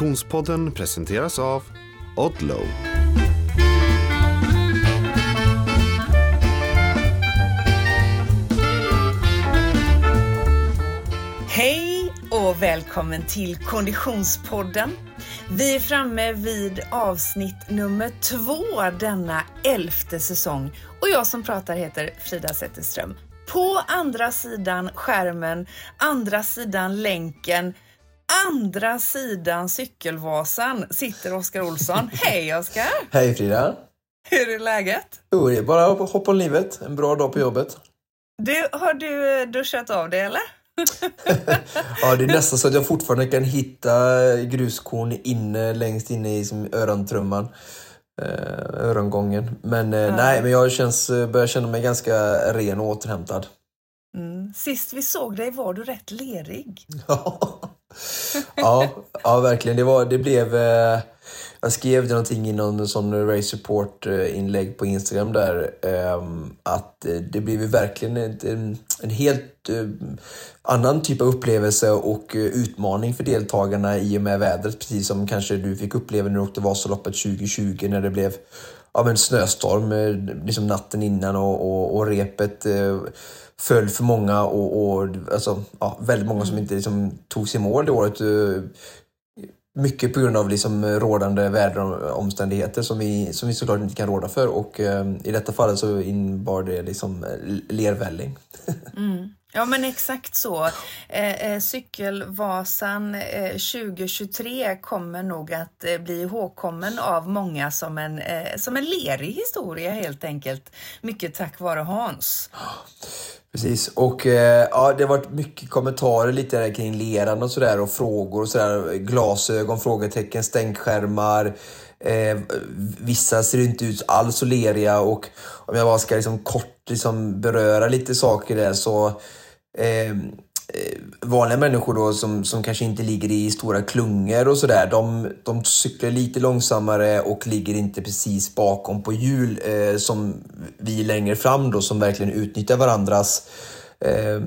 Konditionspodden presenteras av Odlow. Hej och välkommen till Konditionspodden. Vi är framme vid avsnitt nummer två denna elfte säsong och jag som pratar heter Frida Zetterström. På andra sidan skärmen, andra sidan länken, andra sidan cykelvasan sitter Oskar Olsson. Hej Oskar! Hej Frida! Hur är läget? Jo, det är bara att hoppa om livet. En bra dag på jobbet. Du, har du duschat av dig eller? ja, det är nästan så att jag fortfarande kan hitta gruskorn inne, längst inne i som örontrumman. Eh, örongången. Men eh, nej, men jag känns, börjar känna mig ganska ren och återhämtad. Mm. Sist vi såg dig var du rätt lerig. ja, ja, verkligen. Det, var, det blev... Eh, jag skrev det någonting i någon sån Race Support-inlägg eh, på Instagram där. Ehm, eh, att det blev verkligen en, en helt eh, annan typ av upplevelse och eh, utmaning för deltagarna i och med vädret. Precis som kanske du fick uppleva när du åkte Vasaloppet 2020 när det blev ja, men snöstorm eh, liksom natten innan och, och, och repet föll för många och, och alltså, ja, väldigt många som mm. inte liksom, tog sig mål det året. Mycket på grund av liksom rådande väderomständigheter som vi, som vi såklart inte kan råda för och eh, i detta fallet så innebar det liksom lervälling. Mm. Ja men exakt så. Eh, eh, Cykelvasan eh, 2023 kommer nog att eh, bli ihågkommen av många som en, eh, som en lerig historia helt enkelt. Mycket tack vare Hans. Precis, och eh, ja, det har varit mycket kommentarer lite där kring leran och sådär och frågor och sådär. Glasögon, frågetecken, stänkskärmar. Eh, vissa ser inte ut alls så leriga och om jag bara ska liksom kort liksom beröra lite saker där så eh, Eh, vanliga människor då som, som kanske inte ligger i stora klungor och sådär, de, de cyklar lite långsammare och ligger inte precis bakom på hjul eh, som vi längre fram då som verkligen utnyttjar varandras ehm,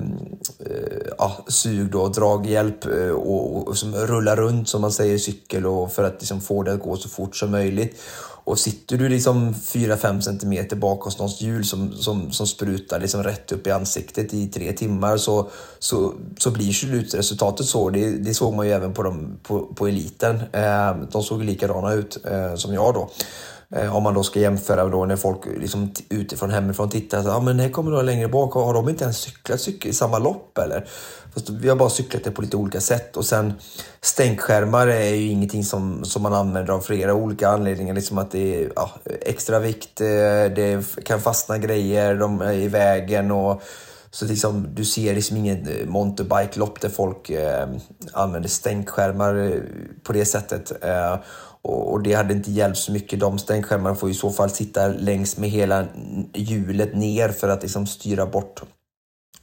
eh, ja, sug då, draghjälp eh, och, och, som rullar runt som man säger i cykel och för att liksom få det att gå så fort som möjligt. Och sitter du liksom 4-5 centimeter bakom någons hjul som, som, som sprutar liksom rätt upp i ansiktet i tre timmar så, så, så blir slutresultatet så. Det, det såg man ju även på, dem, på, på eliten. Eh, de såg likadana ut eh, som jag då. Eh, om man då ska jämföra då när folk liksom utifrån hemifrån tittar. Så, ja, men här kommer några längre bak. Har de inte ens cyklat cykel i samma lopp eller? Fast vi har bara cyklat det på lite olika sätt. Och sen stänkskärmar är ju ingenting som, som man använder av flera olika anledningar. Liksom att det är ja, extra vikt, eh, det kan fastna grejer, de är i vägen och så liksom, du ser liksom inget eh, mountainbike-lopp där folk eh, använder stänkskärmar på det sättet. Eh, och, det hade inte hjälpt så mycket. De stänkskärmarna får i så fall sitta längs med hela hjulet ner för att liksom styra bort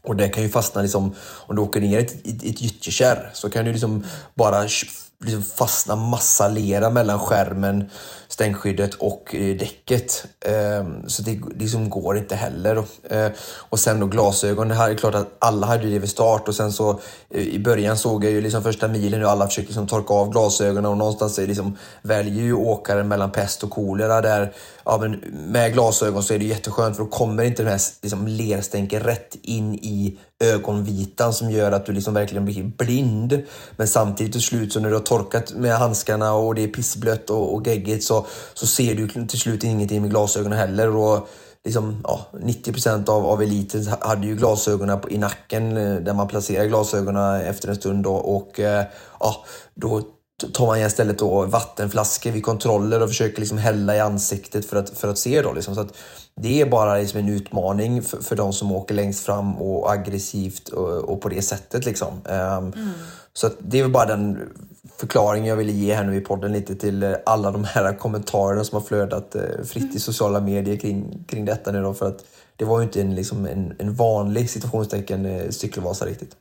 och det kan ju fastna liksom, om du åker ner i ett, ett, ett gyttjekärr så kan du liksom bara liksom fastna massa lera mellan skärmen, stänkskyddet och eh, däcket. Ehm, så det liksom går inte heller. Eh, och sen då glasögon, det här är klart att alla hade det vid start och sen så eh, i början såg jag ju liksom första milen hur alla försöker liksom torka av glasögonen och någonstans är liksom, väljer ju åkaren mellan pest och kolera där ja, men med glasögon så är det jätteskönt för då kommer inte den här liksom, lerstänken rätt in i ögonvitan som gör att du liksom verkligen blir blind. Men samtidigt till slut så när du har torkat med handskarna och det är pissblött och, och geggigt så, så ser du till slut ingenting med glasögonen heller. Och liksom, ja, 90 av, av eliten hade ju glasögonen i nacken eh, där man placerar glasögonen efter en stund. Då, och eh, ja, då tar man istället då vattenflaskor vid kontroller och försöker liksom hälla i ansiktet för att, för att se. Då, liksom. så det är bara liksom en utmaning för, för de som åker längst fram och aggressivt och, och på det sättet. Liksom. Um, mm. Så det är bara den förklaring jag ville ge här nu i podden lite till alla de här kommentarerna som har flödat eh, fritt mm. i sociala medier kring, kring detta nu då, för att det var ju inte en, liksom en, en vanlig situationstecken eh, cykelvasa riktigt.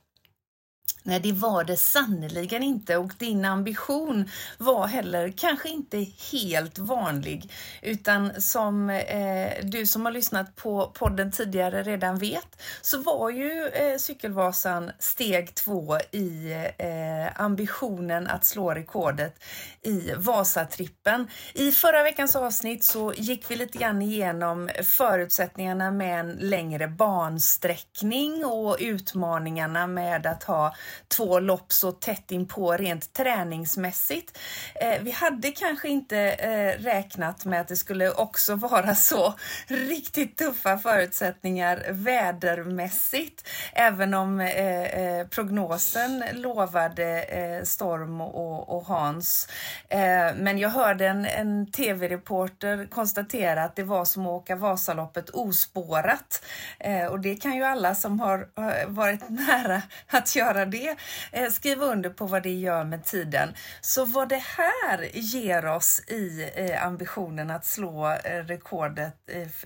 Nej, det var det sannerligen inte och din ambition var heller kanske inte helt vanlig utan som eh, du som har lyssnat på podden tidigare redan vet så var ju eh, Cykelvasan steg två i eh, ambitionen att slå rekordet i Vasatrippen. I förra veckans avsnitt så gick vi lite grann igenom förutsättningarna med en längre bansträckning och utmaningarna med att ha två lopp så tätt inpå rent träningsmässigt. Eh, vi hade kanske inte eh, räknat med att det skulle också vara så riktigt tuffa förutsättningar vädermässigt, även om eh, eh prognosen lovade eh, storm och, och Hans. Eh, men jag hörde en, en tv-reporter konstatera att det var som att åka Vasaloppet ospårat eh, och det kan ju alla som har eh, varit nära att göra det det, eh, skriva under på vad det gör med tiden. Så vad det här ger oss i eh, ambitionen att slå eh, rekordet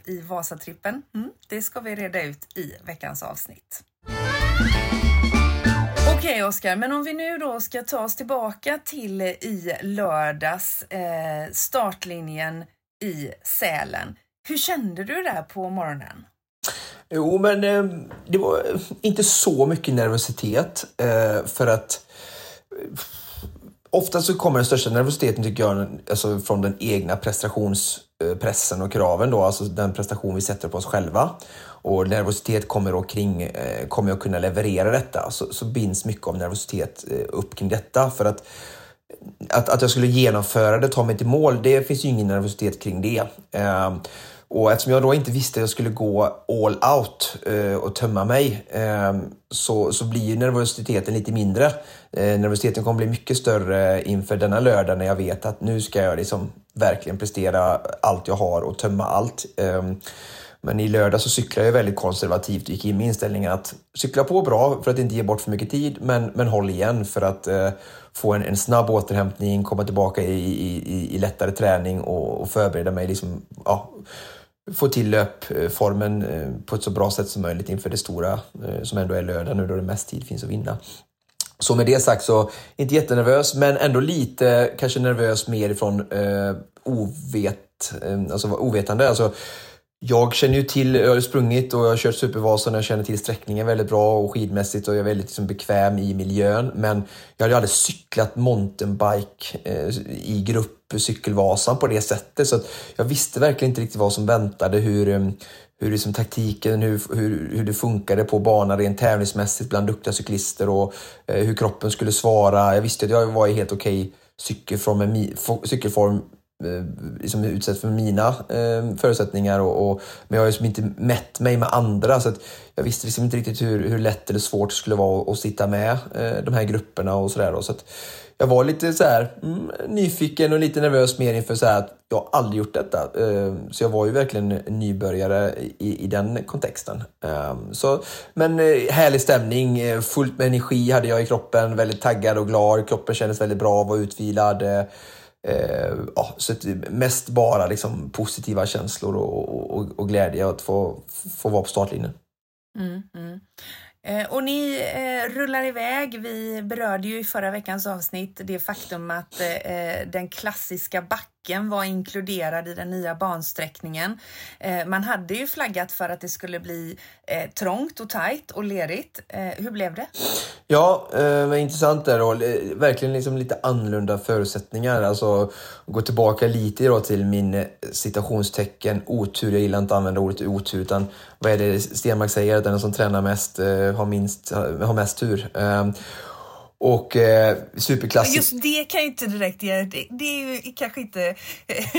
i, Vasatrippen, mm, det ska vi reda ut i veckans avsnitt. Okej okay, Oskar, men om vi nu då ska ta oss tillbaka till i lördags, eh, startlinjen i Sälen. Hur kände du där på morgonen? Jo, men eh, det var eh, inte så mycket nervositet eh, för att ofta så kommer den största nervositeten tycker jag alltså från den egna prestationspressen och kraven då, alltså den prestation vi sätter på oss själva. Och nervositet kommer då kring, kommer jag kunna leverera detta? Så, så binds mycket av nervositet upp kring detta för att att, att jag skulle genomföra det, ta mig till mål, det finns ju ingen nervositet kring det. Och eftersom jag då inte visste att jag skulle gå all out eh, och tömma mig eh, så, så blir ju nervositeten lite mindre. Eh, nervositeten kommer bli mycket större inför denna lördag när jag vet att nu ska jag liksom verkligen prestera allt jag har och tömma allt. Ehm, men i lördag så cyklade jag väldigt konservativt och gick in med inställningen att cykla på bra för att inte ge bort för mycket tid men, men håll igen för att eh, få en, en, snabb återhämtning, komma tillbaka i, i, i, i lättare träning och, och förbereda mig liksom, ja, få till löpformen eh, på ett så bra sätt som möjligt inför det stora eh, som ändå är lördag nu då det mest tid finns att vinna. Så med det sagt så, inte jättenervös men ändå lite kanske nervös mer ifrån eh, ovet, eh, alltså ovetande. Alltså, jag känner ju till, jag har sprungit och jag har kört Supervasan och jag känner till sträckningen väldigt bra och skidmässigt och jag är väldigt liksom, bekväm i miljön. Men jag hade aldrig cyklat mountainbike eh, i grupp Cykelvasan på det sättet. Så jag visste verkligen inte riktigt vad som väntade, hur, eh, hur liksom taktiken, hur, hur, hur det funkade på banan rent tävlingsmässigt bland duktiga cyklister och eh, hur kroppen skulle svara. Jag visste att jag var i helt okej okay cykelform, cykelform liksom utsatt för mina eh, förutsättningar. Och, och, men jag har liksom inte mätt mig med andra så att jag visste liksom inte riktigt hur, hur lätt eller svårt det skulle vara att sitta med eh, de här grupperna och sådär. Så att jag var lite så här, mm, nyfiken och lite nervös mer inför så att jag aldrig gjort detta. Eh, så jag var ju verkligen nybörjare i, i den kontexten. Eh, så, men eh, härlig stämning, eh, fullt med energi hade jag i kroppen, väldigt taggad och glad. Kroppen kändes väldigt bra, var utvilad. Eh, Eh, ja, så mest bara liksom positiva känslor och, och, och glädje att få, få vara på startlinjen. Mm, mm. Eh, och ni eh, rullar iväg. Vi berörde ju i förra veckans avsnitt det faktum att eh, den klassiska backen var inkluderad i den nya bansträckningen. Eh, man hade ju flaggat för att det skulle bli eh, trångt och tajt och lerigt. Eh, hur blev det? Ja, eh, intressant där då. verkligen liksom lite annorlunda förutsättningar. Alltså gå tillbaka lite då till min citationstecken otur. Jag gillar inte att använda ordet otur utan vad är det Stenmark säger? Att den som tränar mest eh, har, minst, har mest tur. Ehm, Eh, och eh, superklassiskt. Just det kan ju inte direkt ge, det, det är ju kanske inte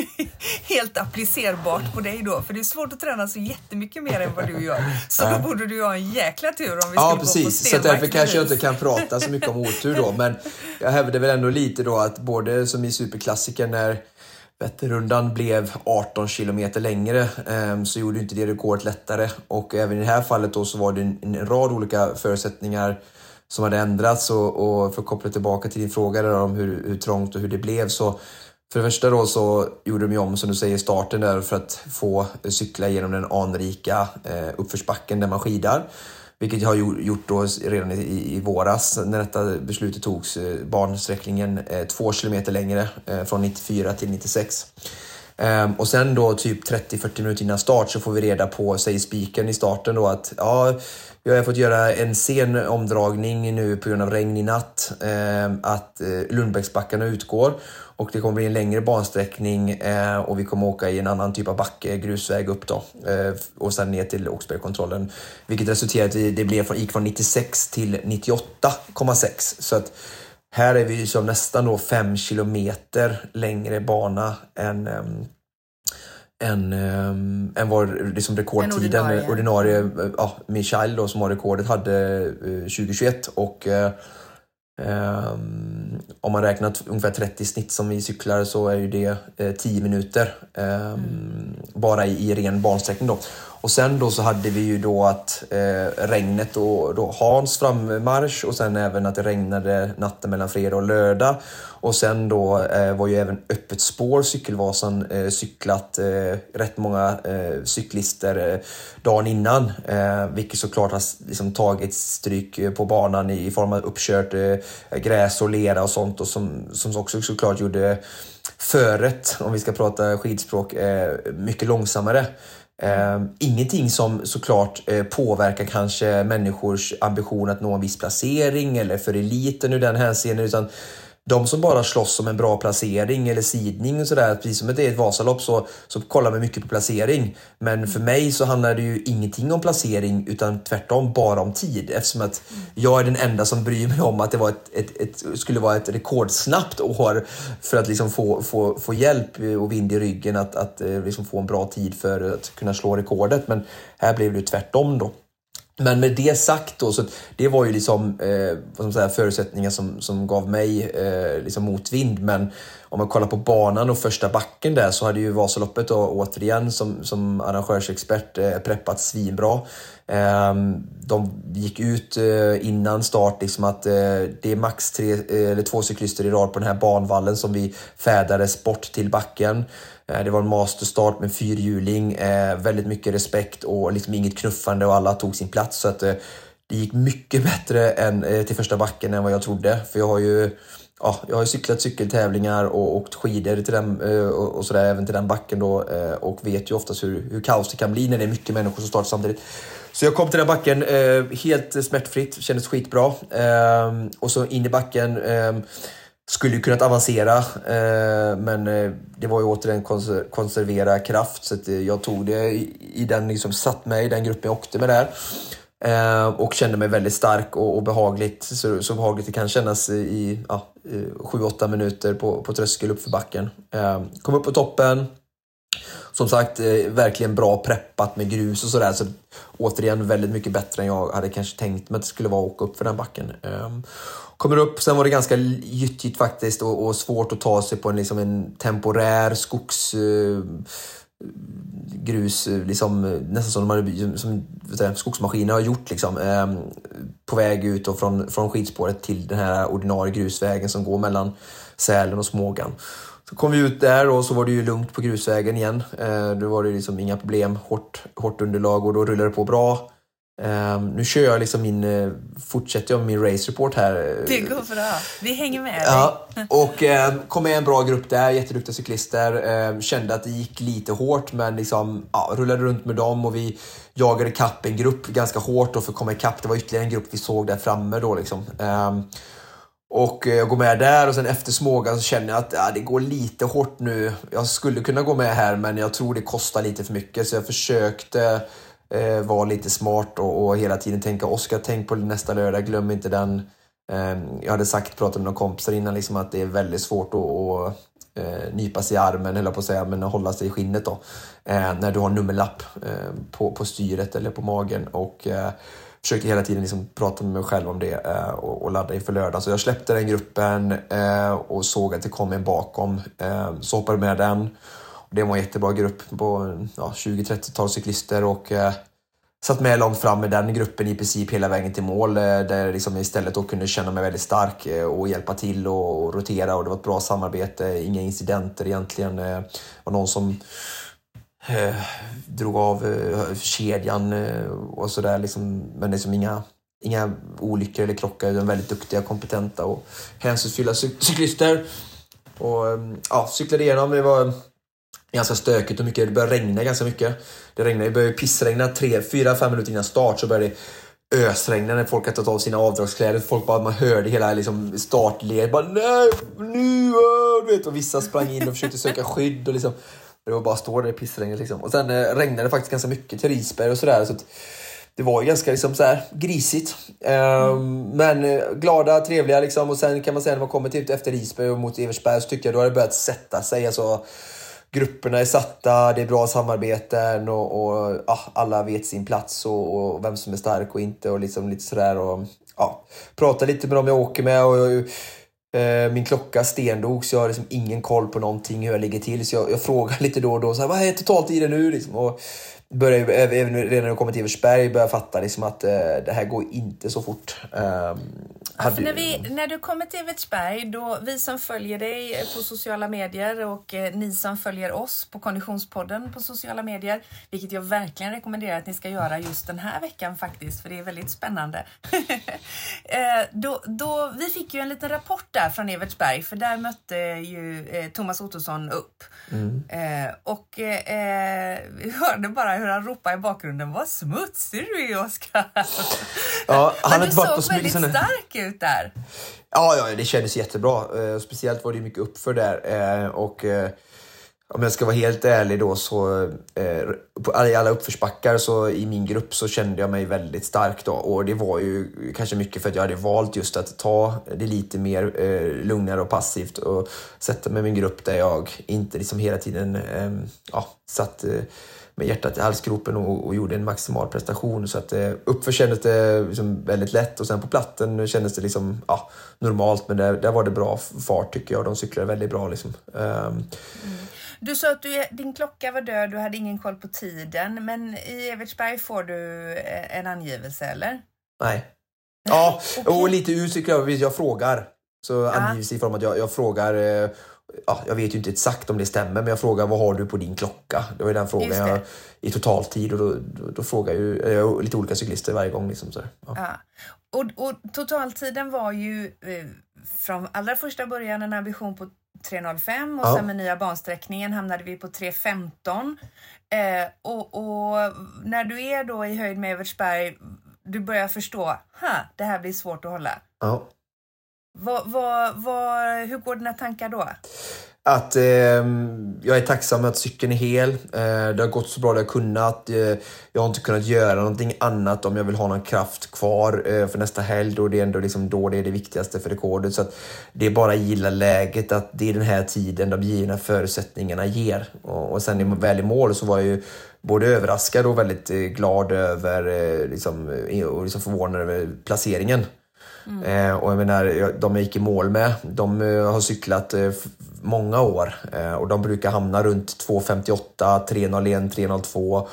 helt applicerbart på dig då, för det är svårt att träna så jättemycket mer än vad du gör. Så då borde du ha en jäkla tur om vi ja, skulle precis. gå på precis. Så därför kanske jag inte kan prata så mycket om otur då, men jag hävdar väl ändå lite då att både som i superklassiker när Vätternrundan blev 18 kilometer längre ehm, så gjorde inte det rekordet lättare och även i det här fallet då så var det en, rad olika förutsättningar som hade ändrats och, och för att koppla tillbaka till din fråga där om hur, hur trångt och hur det blev så för det första då så gjorde de ju om, som du säger, starten där för att få cykla genom den anrika eh, uppförsbacken där man skidar. Vilket jag har gjort då redan i, i våras när detta beslutet togs. Eh, bansträckningen eh, två kilometer längre eh, från 94 till 96. Ehm, och sen då typ 30-40 minuter innan start så får vi reda på, säger spiken i starten då att ja, vi har fått göra en sen omdragning nu på grund av regn i natt. Eh, att eh, Lundbäcksbackarna utgår och det kommer bli en längre bansträckning eh, och vi kommer åka i en annan typ av backe, grusväg upp då och sen ner till Oxbergkontrollen. Vilket resulterar i att vi, det blev från, gick från 96 till 98,6 så att här är vi som nästan då fem kilometer längre bana än, ehm, än, um, än vad liksom rekordtiden, ordinarie, ordinarie ja, Michael då som har rekordet hade uh, 2021 och uh, um, om man räknar ungefär 30 snitt som vi cyklar så är ju det uh, 10 minuter mm. bara i, i ren bansträckning då. Och sen då så hade vi ju då att eh, regnet och då Hans frammarsch och sen även att det regnade natten mellan fredag och lördag. Och sen då eh, var ju även öppet spår Cykelvasan eh, cyklat eh, rätt många eh, cyklister eh, dagen innan. Eh, vilket såklart har liksom, tagit stryk eh, på banan i, i form av uppkört eh, gräs och lera och sånt och som, som också såklart gjorde föret, om vi ska prata skidspråk, eh, mycket långsammare. Eh, ingenting som såklart eh, påverkar kanske människors ambition att nå en viss placering eller för eliten ur den hänseendet. utan de som bara slåss om en bra placering eller sidning och sådär, precis som det är ett Vasalopp så, så kollar man mycket på placering. Men för mig så handlar det ju ingenting om placering utan tvärtom bara om tid eftersom att jag är den enda som bryr mig om att det var ett, ett, ett skulle vara ett rekordsnabbt år för att liksom få, få, få hjälp och vind i ryggen att, att eh, liksom få en bra tid för att kunna slå rekordet. Men här blev det tvärtom då. Men med det sagt då, så det var ju liksom eh, vad säga, förutsättningar som, som gav mig eh, liksom motvind. Men om man kollar på banan och första backen där så hade ju Vasaloppet då, återigen som, som arrangörsexpert eh, preppat svinbra. Eh, de gick ut eh, innan start liksom att eh, det är max tre, eh, eller två cyklister i rad på den här banvallen som vi färdades bort till backen. Eh, det var en masterstart med fyrhjuling, eh, väldigt mycket respekt och liksom inget knuffande och alla tog sin plats. Så att eh, det gick mycket bättre än, till första backen än vad jag trodde. För jag har ju ja, jag har cyklat cykeltävlingar och åkt skidor till den, och sådär, även till den backen då och vet ju oftast hur, hur kaos det kan bli när det är mycket människor som startar samtidigt. Så jag kom till den backen helt smärtfritt, kändes skitbra. Ehm, och så in i backen ehm, skulle ju kunnat avancera, eh, men eh, det var ju återigen konser konservera kraft. Så eh, jag tog det i, den, liksom satt mig i den gruppen jag åkte med där. Och kände mig väldigt stark och, och behagligt. Så, så behagligt det kan kännas i ja, 7-8 minuter på, på tröskel uppför backen. Kom upp på toppen. Som sagt, eh, verkligen bra preppat med grus och sådär. Så återigen väldigt mycket bättre än jag hade kanske tänkt mig att det skulle vara att åka upp för den backen. Ehm, kommer upp, sen var det ganska gyttjigt faktiskt och, och, svårt att ta sig på en, liksom en temporär skogs... Eh, grus, liksom, nästan som, de hade, som säga, skogsmaskiner har gjort. Liksom, eh, på väg ut och från, från skidspåret till den här ordinarie grusvägen som går mellan Sälen och Smågan. Så kom vi ut där och så var det ju lugnt på grusvägen igen. Eh, då var det liksom inga problem, hårt, hårt underlag och då rullade det på bra. Um, nu kör jag liksom min, uh, fortsätter jag min race report här. Det går bra. Vi hänger med ja, dig. och uh, kom med en bra grupp där, jätteduktiga cyklister. Uh, kände att det gick lite hårt men liksom, uh, rullade runt med dem och vi jagade kapp en grupp ganska hårt då för att komma ikapp. Det var ytterligare en grupp vi såg där framme då liksom. Och eh, jag går med där och sen efter Smågan så känner jag att ja, det går lite hårt nu. Jag skulle kunna gå med här men jag tror det kostar lite för mycket så jag försökte eh, vara lite smart och, och, hela tiden tänka Oskar, tänk på nästa lördag, glöm inte den. Eh, jag hade sagt, pratat med några kompisar innan, liksom, att det är väldigt svårt att, att eh, nypa sig i armen, eller på att säga, men hålla sig i skinnet då. Eh, när du har nummerlapp eh, på, på styret eller på magen. Och eh, försökte hela tiden liksom prata med mig själv om det eh, och, och ladda inför lördag. Så jag släppte den gruppen eh, och såg att det kom en bakom. Eh, så hoppade med den. Det var en jättebra grupp på ja, 20-30-tal cyklister och eh, satt med långt fram i den gruppen i princip hela vägen till mål. Eh, där jag liksom istället då kunde känna mig väldigt stark eh, och hjälpa till och, och, rotera och det var ett bra samarbete. Inga incidenter egentligen. Det var någon som eh, drog av eh, kedjan eh, och sådär. Liksom, men liksom inga, inga olyckor eller krockar utan väldigt duktiga, kompetenta och hänsynsfulla cyklister. Och eh, ja, cyklade igenom. Det var ganska stökigt och mycket. Det började regna ganska mycket. Det regnade, det började pissregna tre, fyra, fem minuter innan start så började det ösregna när folk hade tagit av sina avdragskläder. Folk bara, man hörde hela liksom, startled. Bara nej, nu! Äh", du vet, och vissa sprang in och försökte söka skydd. Och liksom, det var bara att stå där i pissregnet. Liksom. Och sen eh, regnade det faktiskt ganska mycket till Risberg och sådär. Så det var ju ganska liksom, så här, grisigt. Um, men eh, glada, trevliga liksom. Och sen kan man säga när man kommer till efter Risberg och mot Eversberg så tycker jag då har det börjat sätta sig. Alltså, grupperna är satta, det är bra samarbeten och, och ja, alla vet sin plats och, och, vem som är stark och inte och liksom lite sådär. Och, ja, prata lite med dem jag åker med. Och, och Eh, min klocka stendog så jag har liksom ingen koll på någonting hur jag ligger till. Så jag, jag frågar lite då och då, så här, vad är totaltiden nu? Liksom, och, börjar även redan när jag kommer till Eversberg börja fatta liksom att eh, det här går inte så fort. Um, Ja, när, vi, när du kommer till Evertsberg, då vi som följer dig på sociala medier och eh, ni som följer oss på Konditionspodden på sociala medier, vilket jag verkligen rekommenderar att ni ska göra just den här veckan faktiskt, för det är väldigt spännande. eh, då, då, vi fick ju en liten rapport där från Evertsberg, för där mötte ju eh, Thomas Ottosson upp. Mm. Eh, och eh, vi hörde bara hur han ropade i bakgrunden, vad smutsig du är Oskar! Ja, han Men du såg väldigt stark ut där. Ja, ja, det kändes jättebra. Eh, speciellt var det mycket uppför där. Eh, och eh, om jag ska vara helt ärlig då så eh, på alla uppförsbackar så i min grupp så kände jag mig väldigt stark då och det var ju kanske mycket för att jag hade valt just att ta det lite mer eh, lugnare och passivt och sätta mig med min grupp där jag inte liksom hela tiden eh, ja, satt med hjärtat i halsgropen och, och gjorde en maximal prestation. Så att eh, uppför kändes det liksom väldigt lätt och sen på platten kändes det liksom, ja, normalt men där, där var det bra fart tycker jag. De cyklade väldigt bra. Liksom. Um, mm. Du sa att du, din klocka var död, du hade ingen koll på tiden. Men i Evertsberg får du eh, en angivelse, eller? Nej. Ja, okay. och lite ut jag. Jag frågar. Så angivelse i form att jag, jag frågar eh, ja, jag vet ju inte exakt om det stämmer, men jag frågar vad har du på din klocka? Det var ju den frågan jag, i totaltid och då, då, då frågar ju, jag lite olika cyklister varje gång. Liksom, så, ja. ja. Och, och totaltiden var ju eh, från allra första början en ambition på 3.05 och ja. sen med nya bansträckningen hamnade vi på 3.15. Eh, och, och, när du är då i höjd med Evertsberg, du börjar förstå, ha, det här blir svårt att hålla. Ja. Vad, vad, vad, hur går dina tankar då? Att eh, jag är tacksam att cykeln är hel. Eh, det har gått så bra det har kunnat. Eh, jag har inte kunnat göra någonting annat om jag vill ha någon kraft kvar eh, för nästa helg. Då det är ändå liksom då det är det viktigaste för rekordet. Så att det är bara att gilla läget, att det är den här tiden de givna förutsättningarna ger. Och, och sen väl i mål så var jag ju både överraskad och väldigt eh, glad över, eh, liksom, eh, och liksom förvånad över placeringen. Mm. Eh, och jag menar, de jag gick i mål med, de eh, har cyklat eh, många år eh, och de brukar hamna runt 2.58, 3.01, 3.02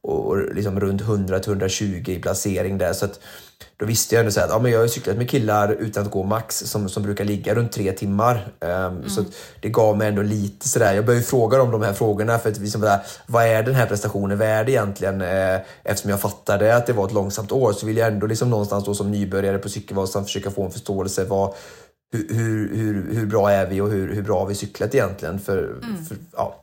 och liksom runt 100-120 i placering där. Så att då visste jag ändå så att ja, men jag har cyklat med killar utan att gå max som, som brukar ligga runt tre timmar. Um, mm. Så det gav mig ändå lite sådär. Jag började fråga dem de här frågorna för att liksom där, vad är den här prestationen värd egentligen? Uh, eftersom jag fattade att det var ett långsamt år så vill jag ändå liksom någonstans då som nybörjare på Cykelvasan försöka få en förståelse vad, hur, hur, hur, bra är vi och hur, hur bra har vi cyklat egentligen? För, mm. för ja.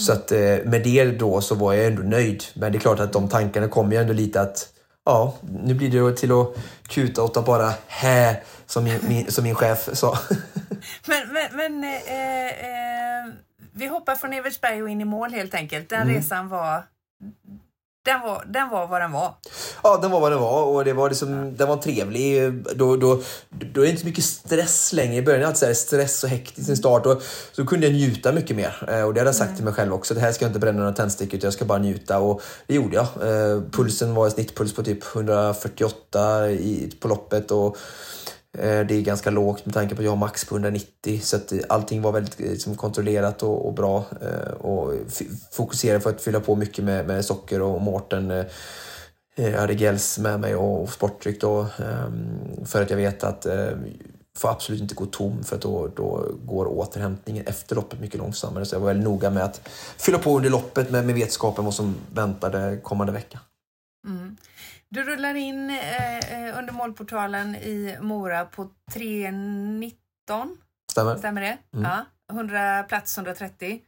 Så att, uh, med det då så var jag ändå nöjd. Men det är klart att de tankarna kommer ju ändå lite att ja, nu blir det till att kuta åt att bara hä, som min, min, som min chef sa. men men, men eh, eh, vi hoppar från Evertsberg och in i mål helt enkelt. Den mm. resan var den var, den var vad den var. Ja, den var vad den var och det var liksom, den var trevlig. Då, då, då är det inte så mycket stress längre. I början hade jag stress och hektisk i start och så kunde jag njuta mycket mer. Eh, och det hade jag sagt mm. till mig själv också. Det här ska jag inte bränna några tändstickor utan jag ska bara njuta och det gjorde jag. Eh, pulsen var en snittpuls på typ 148 i, på loppet och Eh, det är ganska lågt med tanke på att jag har max på 190 så att allting var väldigt eh, liksom, kontrollerat och, och bra. Eh, och fokuserade för att fylla på mycket med, med socker och Mårten jag hade gels med mig och sportdryck då ehm, för att jag vet att får absolut inte gå tom för att då, då går återhämtningen efter loppet mycket långsammare. Så jag var väldigt noga med att fylla på under loppet med, med vetskapen vad som väntade kommande vecka. Mm. Du rullar in eh, eh under målportalen i Mora på 3.19. Stämmer. Stämmer det? Mm. Ja. 100, plats 130.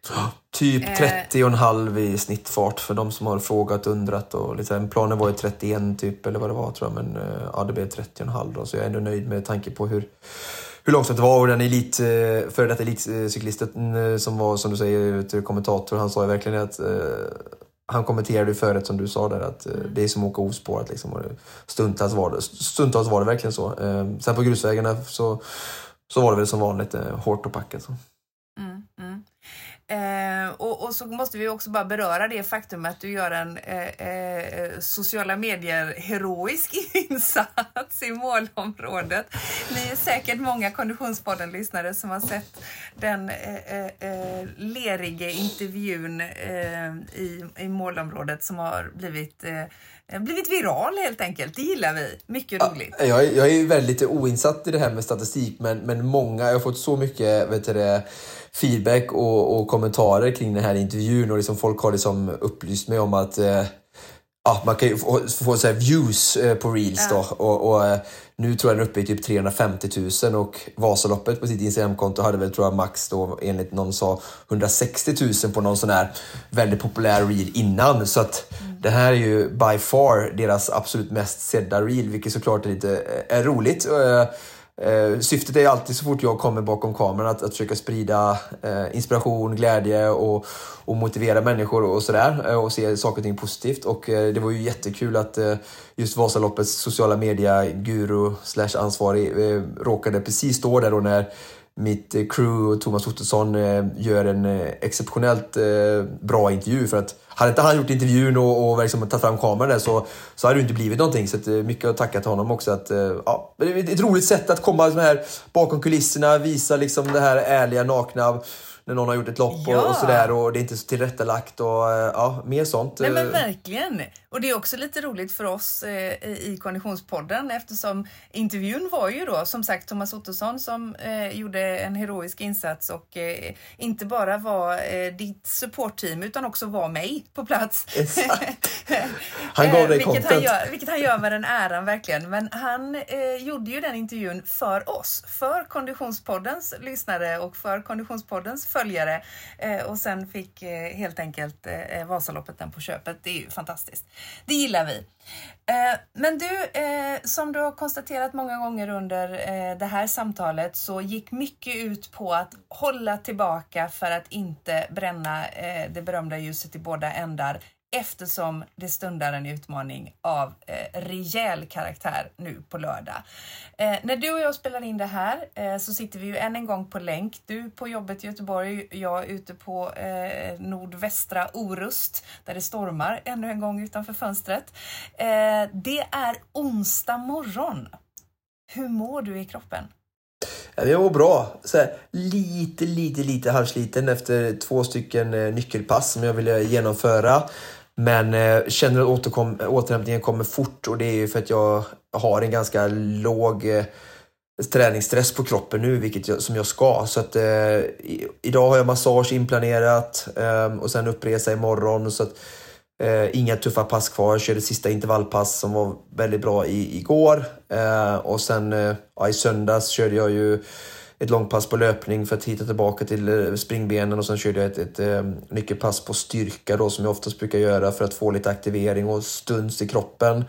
Typ 30 eh. och en halv i snittfart för de som har frågat undrat. Och liksom, planen var ju 31 typ eller vad det var tror jag men eh, ja, det blev 30 och en halv då, så jag är ändå nöjd med tanke på hur, hur långsamt det var och den elit, före detta elitcyklisten som var som du säger kommentator han sa ju verkligen att han kommenterade ju förut som du sa där att mm. det är som att åka ospårat liksom. Stundtals var det, stundtals var det verkligen så. Sen på grusvägarna så, så var det väl som vanligt hårt och packat. Så. Så måste vi också bara beröra det faktum att du gör en eh, eh, sociala medier-heroisk insats i målområdet. Ni är säkert många Konditionspodden-lyssnare som har sett den eh, eh, eh lerige intervjun eh, i, i målområdet som har blivit eh, blivit viral helt enkelt. Det gillar vi. Mycket roligt. Ja, jag, jag är väldigt oinsatt i det här med statistik men, men många, jag har fått så mycket vet du det, feedback och, och kommentarer kring den här intervjun och liksom folk har liksom upplyst mig om att eh, ja, man kan ju få, få så views eh, på reels ja. då och, och, eh, nu tror jag den är uppe i typ 350 000 och Vasaloppet på sitt Instagramkonto hade väl tror jag max då enligt någon sa 160 000 på någon sån här väldigt populär reel innan så att det här är ju by far deras absolut mest sedda reel vilket såklart är lite eh, är roligt. Eh, eh, syftet är alltid så fort jag kommer bakom kameran att, att försöka sprida inspiration, glädje och, och motivera människor och sådär och se saker och ting positivt. Och det var ju jättekul att just Vasaloppets sociala media-guru slash ansvarig råkade precis stå där då när mitt eh, crew och Thomas Ottosson eh, gör en eh, exceptionellt bra intervju. För att hade inte han gjort intervjun och, och liksom tagit fram kameran där så, så hade det inte blivit någonting. Så att, mycket att tacka till honom också. Att, ja, det är ett roligt sätt att komma liksom här bakom kulisserna, visa liksom det här ärliga, nakna när någon har gjort ett lopp ja. och, och sådär och det är inte så tillrättalagt och ja, mer sånt. Nej men verkligen. Och det är också lite roligt för oss eh, i Konditionspodden eftersom intervjun var ju då som sagt Thomas Ottosson som eh, gjorde en heroisk insats och eh, inte bara var eh, ditt supportteam utan också var mig på plats. han gav dig vilket han, gör, vilket han gör med den äran verkligen. Men han eh, gjorde ju den intervjun för oss, för Konditionspoddens lyssnare och för Konditionspoddens följare eh, och sen fick eh, helt enkelt eh, eh, Vasaloppet den på köpet. Det är ju fantastiskt. Det gillar vi. Eh, men du, eh, som du har konstaterat många gånger under eh, det här samtalet så gick mycket ut på att hålla tillbaka för att inte bränna det berömda ljuset i båda ändar eftersom det stundar en utmaning av eh, rejäl karaktär nu på lördag. Eh, när du och jag spelar in det här eh, så sitter vi ju än en gång på länk. Du på jobbet i Göteborg, jag ute på eh, nordvästra Orust där det stormar ännu en gång utanför fönstret. Eh, det är onsdag morgon. Hur mår du i kroppen? Jag mår bra. Så här, lite, lite, lite halvsliten efter två stycken eh, nyckelpass som jag ville genomföra. Men eh, känner att återkom, återhämtningen kommer fort och det är ju för att jag har en ganska låg eh, träningsstress på kroppen nu, vilket jag, som jag ska. Så att, eh, i, idag har jag massage inplanerat eh, och sen uppresa imorgon. Så att, eh, inga tuffa pass kvar. Jag körde sista intervallpass som var väldigt bra i, igår. Eh, och sen eh, ja, i söndags körde jag ju ett långpass på löpning för att hitta tillbaka till eh, springbenen och sen körde jag ett, ett, eh, ett nyckelpass på styrka då som jag oftast brukar göra för att få lite aktivering och stuns i kroppen.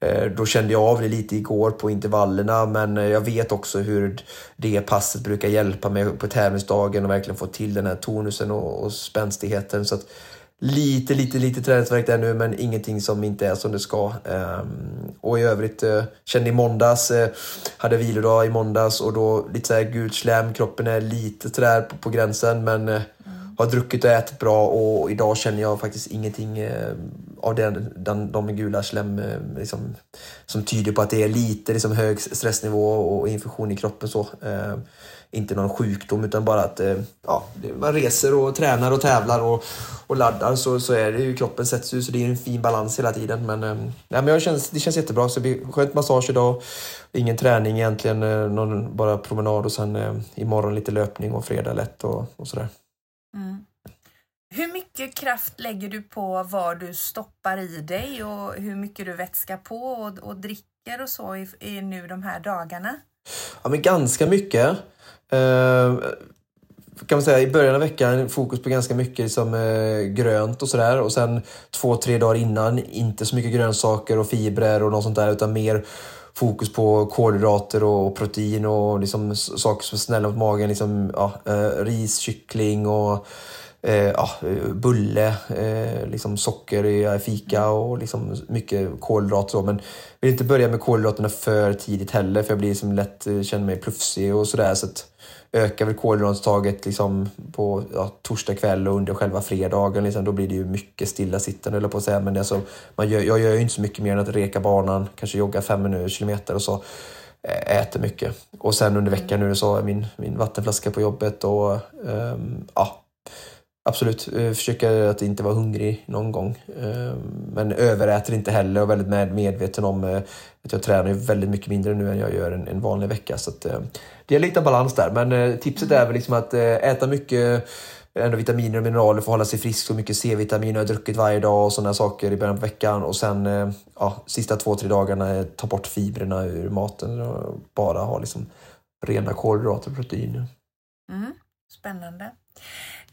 Eh, då kände jag av det lite igår på intervallerna men jag vet också hur det passet brukar hjälpa mig på tävlingsdagen och verkligen få till den här tonusen och, och spänstigheten. Så att Lite, lite, lite träningsvärk där nu men ingenting som inte är som det ska. Um, och i övrigt uh, kände i måndags, uh, hade vilodag i måndags och då lite såhär gult slem, kroppen är lite sådär på, på gränsen men uh, mm. har druckit och ätit bra och idag känner jag faktiskt ingenting av den, den, de gula slem liksom, som tyder på att det är lite liksom, hög stressnivå och infektion i kroppen. så. inte någon sjukdom utan bara att eh, ja, man reser och tränar och tävlar och, och laddar så, så är det ju kroppen sätts ju så det är en fin balans hela tiden. Men, eh, ja, men jag känns, det känns jättebra. Så det blir skönt massage idag. Ingen träning egentligen, eh, någon, bara promenad och sen eh, imorgon lite löpning och fredag lätt och, och sådär. Mm. Hur mycket kraft lägger du på vad du stoppar i dig och hur mycket du vätskar på och, och dricker och så i, i nu de här dagarna? Ja, men ganska mycket. Eh, kan man säga i början av veckan fokus på ganska mycket liksom, eh, grönt och sådär och sen två, tre dagar innan inte så mycket grönsaker och fibrer och något sånt där utan mer fokus på kolhydrater och protein och liksom saker som är snälla mot magen. Liksom, ja, eh, ris, kyckling och eh, ja, bulle, eh, liksom socker i fika och liksom mycket kolhydrater. Så. Men vill inte börja med kolhydraterna för tidigt heller för jag blir liksom lätt, eh, känner mig plufsig och sådär. Så att ökar väl kolhydratstaget liksom på ja, torsdag kväll och under själva fredagen. Liksom, då blir det ju mycket stillasittande höll på att säga. Men det är så, man gör, jag gör ju inte så mycket mer än att reka banan, kanske jogga fem minuter, kilometer och så. Eh, äter mycket. Och sen under veckan nu så är min, min vattenflaska på jobbet och um, ja, Absolut, eh, försöker att inte vara hungrig någon gång. Eh, men överäter inte heller och väldigt medveten om eh, att jag tränar väldigt mycket mindre nu än jag gör en, vanlig vecka. Så att, eh, det är lite balans där. Men tipset är väl liksom att äta mycket ändå vitaminer och mineraler för att hålla sig frisk. och mycket C-vitamin har jag druckit varje dag och sådana saker i början på veckan. Och sen ja, sista två, tre dagarna ta bort fibrerna ur maten och bara ha liksom rena kolhydrater och protein. Mm, spännande.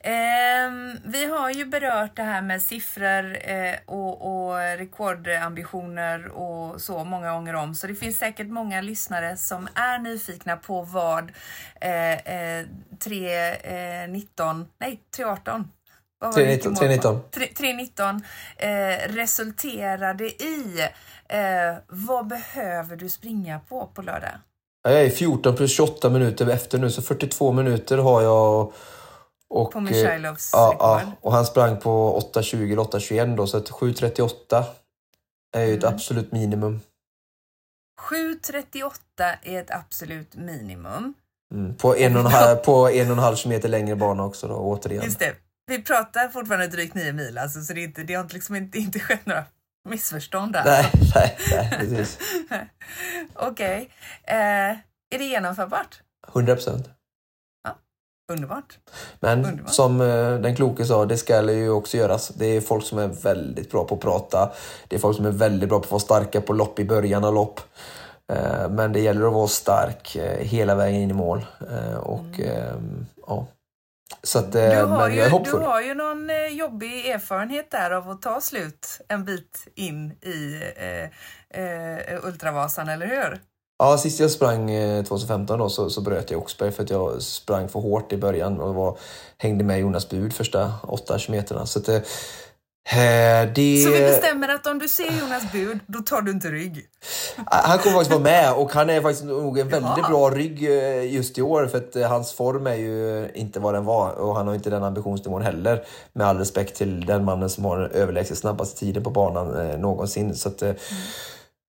Eh, vi har ju berört det här med siffror eh, och, och, rekordambitioner och så många gånger om. Så det finns säkert många lyssnare som är nyfikna på vad eh, 319, eh, nej 318 319. 319 eh, resulterade i. Eh, vad behöver du springa på på lördag? Jag är 14 plus 28 minuter efter nu, så 42 minuter har jag och, på Mikhailovs ja, rekord. Ja, och han sprang på 8.20 eller 8.21 då, så 7.38 är ju ett mm. absolut minimum. 7.38 är ett absolut minimum. Mm, på, en och en halv, på en och en halv kilometer längre bana också då, återigen. Just det. Vi pratar fortfarande drygt 9 mil, alltså, så det, är inte, det har liksom inte, inte skett några missförstånd där. Nej, nej, nej precis. Okej. Okay. Eh, är det genomförbart? 100 procent. Underbart. Men Underbart. som eh, den kloke sa, det ska ju också göras. Det är folk som är väldigt bra på att prata. Det är folk som är väldigt bra på att vara starka på lopp i början av lopp. Eh, men det gäller att vara stark eh, hela vägen in i mål. Och mm. ja. Så att, du, har ju, du har ju någon jobbig erfarenhet där av att ta slut en bit in i eh, eh, Ultravasan, eller hur? Ja, sist jag sprang 2015 eh, då, så, så bröt jag Oxberg för att jag sprang för hårt i början och var, hängde med Jonas Bud första åtta kilometerna. Så, att, eh, det... så vi bestämmer att om du ser Jonas Bud, då tar du inte rygg? Han kommer faktiskt vara med och han är faktiskt nog en väldigt Jaha. bra rygg eh, just i år för att hans form är ju inte vad den var och han har inte den ambitionsnivån heller. Med all respekt till den mannen som har den överlägset snabbaste tiden på banan eh, någonsin. Så att, mm.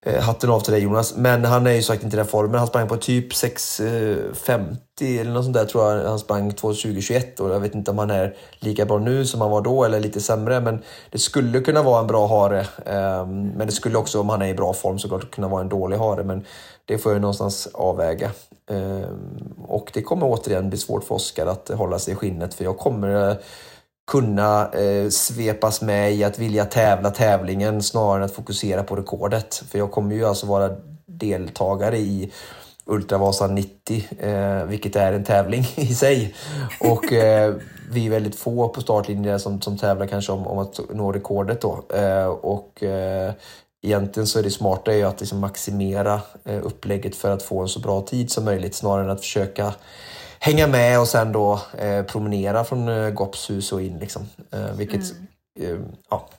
Eh, hatten av till dig Jonas. Men han är ju sagt inte i den formen. Han sprang på typ 6.50 eh, eller något sånt där tror jag han sprang 2021 och jag vet inte om han är lika bra nu som han var då eller lite sämre. Men det skulle kunna vara en bra hare. Ehm, men det skulle också om han är i bra form såklart kunna vara en dålig hare. Men det får jag någonstans avväga. Ehm, och det kommer återigen bli svårt för Oskar att hålla sig i skinnet för jag kommer eh, kunna eh, svepas med i att vilja tävla tävlingen snarare än att fokusera på rekordet. För jag kommer ju alltså vara deltagare i Ultravasan 90, eh, vilket är en tävling i sig. Och eh, vi är väldigt få på startlinjen som, som tävlar kanske om, om att nå rekordet då. Eh, och eh, egentligen så är det smarta ju att liksom maximera eh, upplägget för att få en så bra tid som möjligt snarare än att försöka hänga med och sen då eh, promenera från eh, Gopshus och in. Liksom. Eh, vilket, mm. eh, ja,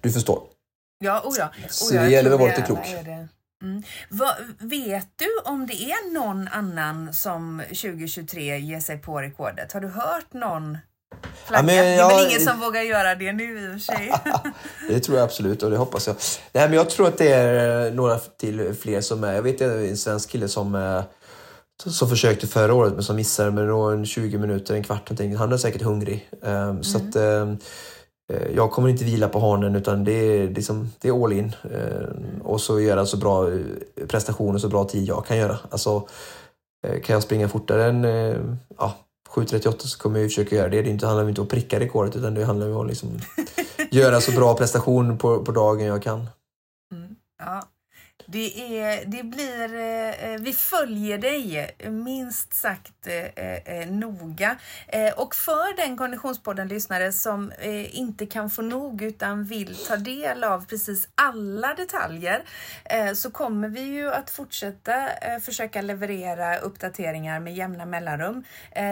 du förstår. Ja, oh ja. Oh så det gäller att vara lite klok. Mm. Va, vet du om det är någon annan som 2023 ger sig på rekordet? Har du hört någon flagga? Ja, men, det är väl ingen som vågar göra det nu i och för sig? det tror jag absolut och det hoppas jag. Nej, men jag tror att det är några till fler som är. Jag vet en svensk kille som som försökte förra året men som missade med en 20 minuter, en kvart någonting. Han är säkert hungrig. Mm. Så att, ehm, eh, jag kommer inte vila på hanen utan det är, liksom, det är all in. Eh, och så göra så bra prestationer, så bra tid jag kan göra. Alltså, kan jag springa fortare än ja, 7.38 så kommer jag försöka göra det. Det handlar inte om att pricka rekordet utan det handlar om att liksom göra så bra prestation på, på dagen jag kan. Mm. Ja, det, är, det blir, eh, eh vi följer dig eh, minst sagt eh, eh, noga. Eh, och för den Konditionspodden-lyssnare som inte kan få nog utan vill ta del av precis alla detaljer så kommer vi ju att fortsätta försöka leverera uppdateringar med jämna mellanrum.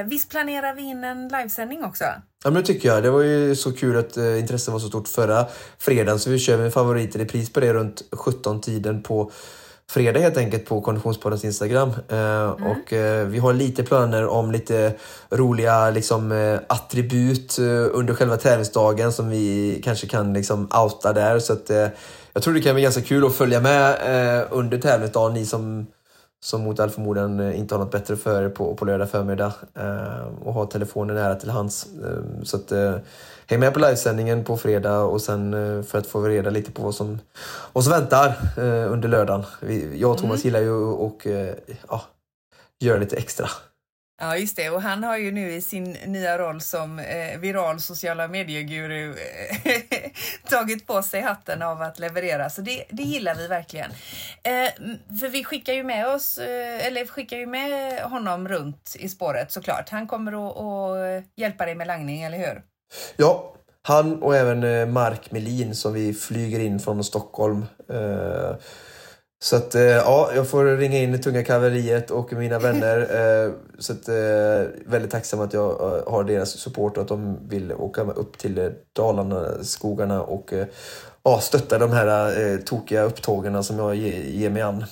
visst planerar vi in en livesändning också? Ja men det tycker jag. Det var ju så kul att eh, intresset var så stort förra fredagen så vi kör med favoriter i pris på det runt 17-tiden på fredag helt enkelt på Konditionspoddens Instagram. Eh, mm. Och eh, vi har lite planer om lite roliga liksom, eh, attribut eh, under själva tävlingsdagen som vi kanske kan liksom outa där. Så att, eh, jag tror det kan bli ganska kul att följa med under tävlingsdagen, ni som som mot all förmodan eh, inte har något bättre för på, på lördag förmiddag eh, och har telefonen nära till hands. Eh, så att, häng med på livesändningen på fredag och sen för att få reda lite på vad som, vad som väntar under lördagen. Jag och Thomas mm. gillar ju att eh, ja, göra lite extra. Ja, just det. Och han har ju nu i sin nya roll som eh, viral sociala medieguru eh, tagit på sig hatten av att leverera. Så det, det gillar vi verkligen. Eh, för vi skickar ju med oss, eh, eller skickar ju med honom runt i spåret såklart. Han kommer att, att hjälpa dig med langning, eller hur? Ja, han och även eh, Mark Melin som vi flyger in från Stockholm. Eh, Eh, så att eh, ja, jag får ringa in tunga kavalleriet och mina vänner. Eh, så att eh, väldigt tacksam att jag har deras support och att de vill åka upp till Dalarna, skogarna och ja, stötta de här tokiga upptågen som jag ger mig an.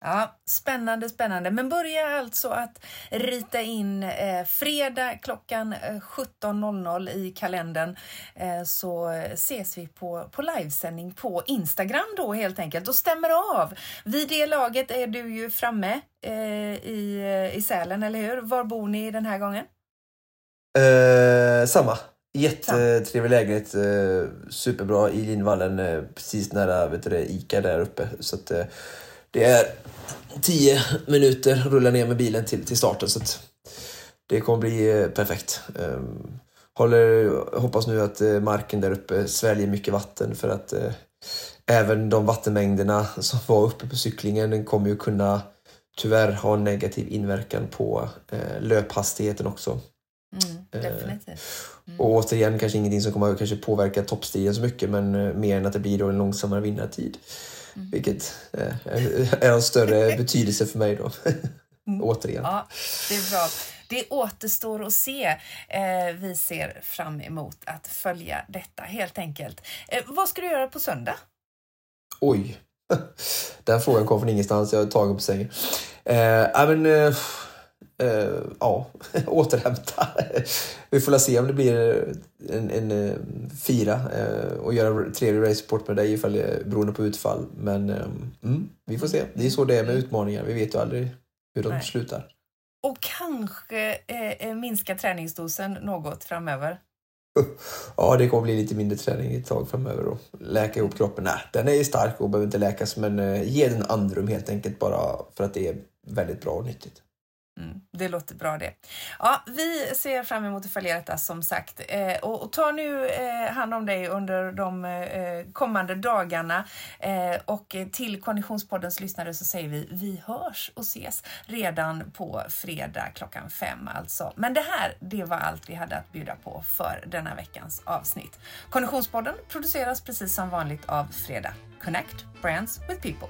Ja, spännande, spännande. Men börja alltså att rita in eh, fredag klockan 17.00 eh, i kalendern eh, så ses vi på, på livesändning på Instagram då helt enkelt och stämmer av. Vid det laget är du ju framme eh, i, i Sälen, eller hur? Var bor ni den här gången? Eh, samma. Jättetrevlig lägenhet, eh, superbra i Linvallen, precis nära vet du, Ica där uppe. Så att, det är tio minuter rulla ner med bilen till, till starten. Så det kommer bli eh, perfekt. Ehm, håller, hoppas nu att eh, marken där uppe sväljer mycket vatten för att eh, även de vattenmängderna som var uppe på cyklingen kommer ju kunna tyvärr ha en negativ inverkan på löphastigheten också. Mm, definitivt. Mm. Och återigen kanske ingenting som kommer att kanske påverka toppstilen så mycket men mer än att det blir då en långsammare vinnartid. Mm. Vilket är en större betydelse för mig då. Mm. Återigen. Ja, det är bra. Det återstår att se. Eh, vi ser fram emot att följa detta helt enkelt. Eh, vad ska du göra på söndag? Oj, den frågan kom från ingenstans. Jag är tagen på sängen. Eh, men, eh, uh, ja, återhämta. Vi får se om det blir en, en, eh, fyra uh, och göra trevlig raceport med dig ifall det, beroende på utfall. Men um, mm, vi får se. Det är så det är med utmaningar. Vi vet ju aldrig hur de Nej. slutar. Och kanske eh, minska träningsdosen något framöver? Ja, det kommer bli lite mindre träning ett tag framöver och läka ihop kroppen. Nej, den är ju stark och behöver inte läkas men eh, ge den andrum helt enkelt bara för att det är väldigt bra och nyttigt. Mm, det låter bra det. Ja, vi ser fram emot att följa detta som sagt. Eh, och, och, ta nu eh, hand om dig under de eh, kommande dagarna. Eh, och till Konditionspoddens lyssnare så säger vi vi hörs och ses redan på fredag klockan fem alltså. Men det här, det var allt vi hade att bjuda på för denna veckans avsnitt. Konditionspodden produceras precis som vanligt av Fredag. Connect Brands with People.